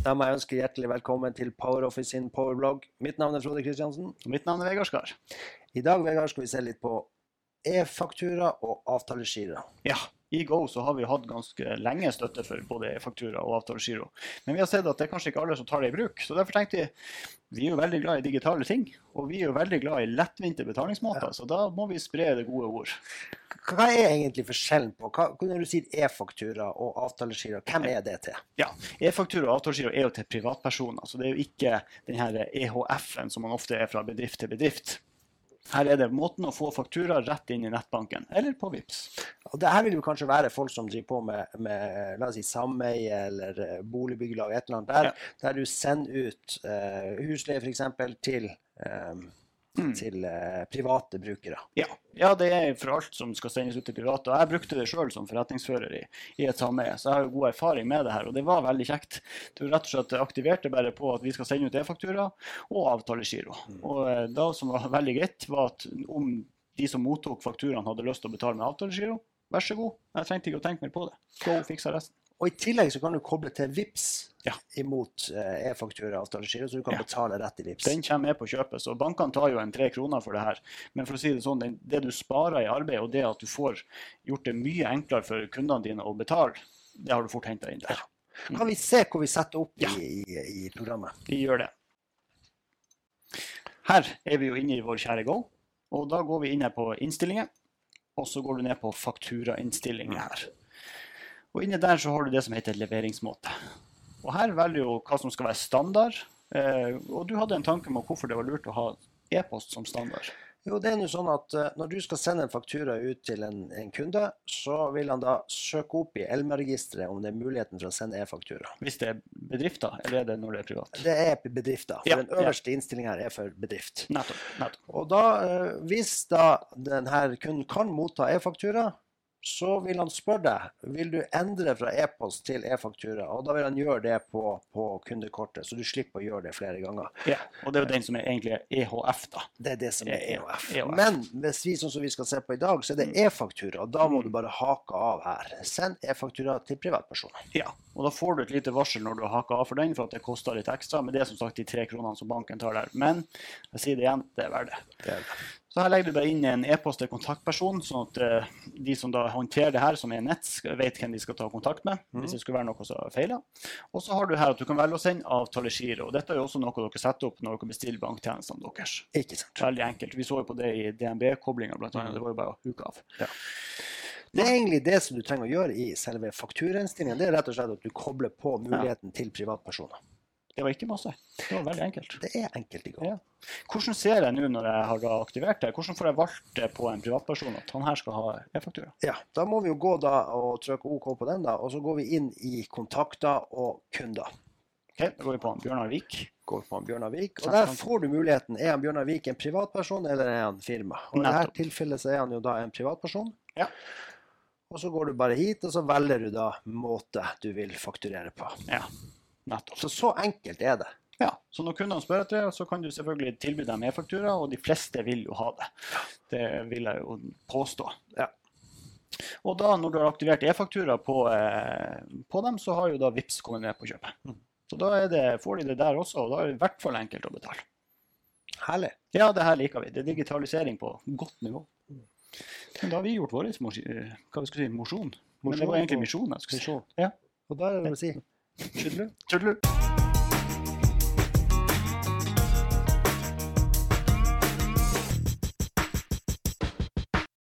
Da må jeg ønske hjertelig velkommen til PowerOffice sin powerblogg. Mitt navn er Frode Kristiansen. Og mitt navn er Vegard Skar. I dag Vegard, skal vi se litt på e-faktura og avtalegiro. Ja, i Go så har vi hatt ganske lenge støtte for både e-faktura og avtalegiro. Men vi har sett at det er kanskje ikke alle som tar det i bruk. Så derfor tenkte vi vi er jo veldig glad i digitale ting. Og vi er jo veldig glad i lettvinte betalingsmåter, så da må vi spre det gode ord. Hva er egentlig forskjellen på hva, Når du sier e-faktura og avtalegiro, hvem er det til? Ja, E-faktura og avtalegiro er jo til privatpersoner, så det er jo ikke den her EHF-en som man ofte er fra bedrift til bedrift. Her er det måten å få faktura rett inn i nettbanken, eller på VIPS. Og det her vil jo kanskje være folk som driver på med, med la oss si, sameie eller eh, boligbyggelag, et eller annet der, Ja. der du sender ut uh, husleie f.eks. til, eh, Mm. til eh, private brukere. Ja. ja, det er for alt som skal sendes ut til private. Og jeg brukte det sjøl som forretningsfører i, i et sameie, så jeg har jo god erfaring med det her. Og det var veldig kjekt. Var rett og slett aktiverte bare på at vi skal sende ut e-faktura og avtalegiro. Og eh, da som var veldig greit, var at om de som mottok fakturaen hadde lyst til å betale med avtalegiro, vær så god. Jeg trengte ikke å tenke mer på det. Go fiksa resten. Og i tillegg så kan du koble til VIPS Ja. imot eh, e-faktura og avtalegiro, så du kan Ja. betale rett i VIPS. Den kommer med på kjøpet, så bankene tar jo en tre kroner for det her. Men for å si det sånn, det du sparer i arbeid, og det at du får gjort det mye enklere for kundene dine å betale, det har du fort henta inn der. Kan vi se hvor vi setter opp Ja. i, i, i programmet? Vi gjør det. Her er vi jo inne i vår kjære Go, og da går vi inn her på innstillinger, og så går du ned på fakturainnstillinger her. Og inne der så har du det som heter leveringsmåte. Og her velger du hva som skal være standard, eh, og du hadde en tanke om hvorfor det var lurt å ha e-post som standard. Jo, det er nå sånn at eh, Når du skal sende en faktura ut til en, en kunde, så vil han da søke opp i Elma-registeret om det er muligheten for å sende e-faktura. Hvis det er bedrifter, eller er det når det er privat? Det er bedrifter. For Ja, den ja. øverste innstillingen her er for bedrift. Nettopp. nettopp. Og da, eh, hvis da denne kunden kan motta e-faktura, så vil han spørre deg vil du endre fra e-post til e-faktura. Og da vil han gjøre det på, på kundekortet, så du slipper å gjøre det flere ganger. Ja, og det er jo den som er egentlig EHF, da. Det er det som er EHF. EOF. Men hvis vi sånn som vi skal se på i dag, så er det e-faktura. og Da må du bare hake av her. Send e-faktura til privatpersoner. Ja, og da får du et lite varsel når du har haka av for den, for at det koster litt ekstra. Men det er som sagt de tre kronene som banken tar der. Men jeg sier det igjen, det er verdt det. Det er det. Så her legger du bare inn en e-post til kontaktperson, sånn at eh, de som da håndterer det her, som er nett, vet hvem de skal ta kontakt med hvis det skulle være noe som feiler. Og så har du her at du kan velge å sende avtalegiro. Og dette er jo også noe dere setter opp når dere bestiller banktjenestene deres. Ikke sant. Veldig enkelt. Vi så jo på det i DNB-koblinga, blant annet. Det var jo bare å huke av. Det er egentlig det som du trenger å gjøre i selve fakturainstillingen. Det er rett og slett at du kobler på muligheten til privatpersoner. Det var ikke masse. Det var veldig enkelt. Det er enkelt i gang. Ja. Hvordan ser jeg nå når jeg har aktivert det? Hvordan får jeg valgt det på en privatperson at han her skal ha e-faktura? Ja, da må vi jo gå da og trykke OK på den, da, og så går vi inn i kontakter og kunder. Ok, Da går vi på Bjørnar Vik. Går på Bjørnar Vik, og der får du muligheten. Er han Bjørnar Vik en privatperson, eller er han firma? Og I dette tilfellet så er han jo da en privatperson. Ja. Og så går du bare hit, og så velger du da måte du vil fakturere på. Ja, nettopp. Så så enkelt er det. Ja, Så når kundene spør etter det, så kan du selvfølgelig tilby dem e-faktura, og de fleste vil jo ha det. Det vil jeg jo påstå. Ja. Og da, når du har aktivert e-faktura på, eh, på dem, så har jo da VIPS kommet med på kjøpet. Mm. Så da er det, får de det der også, og da er det i hvert fall enkelt å betale. Herlig. Ja, det her liker vi. Det er digitalisering på godt nivå. Men da har vi gjort vår eh, hva vi skal si, mosjon. Men det var egentlig misjon. jeg skulle si. Ja. Og da er det å si Tschüss. Tschüss.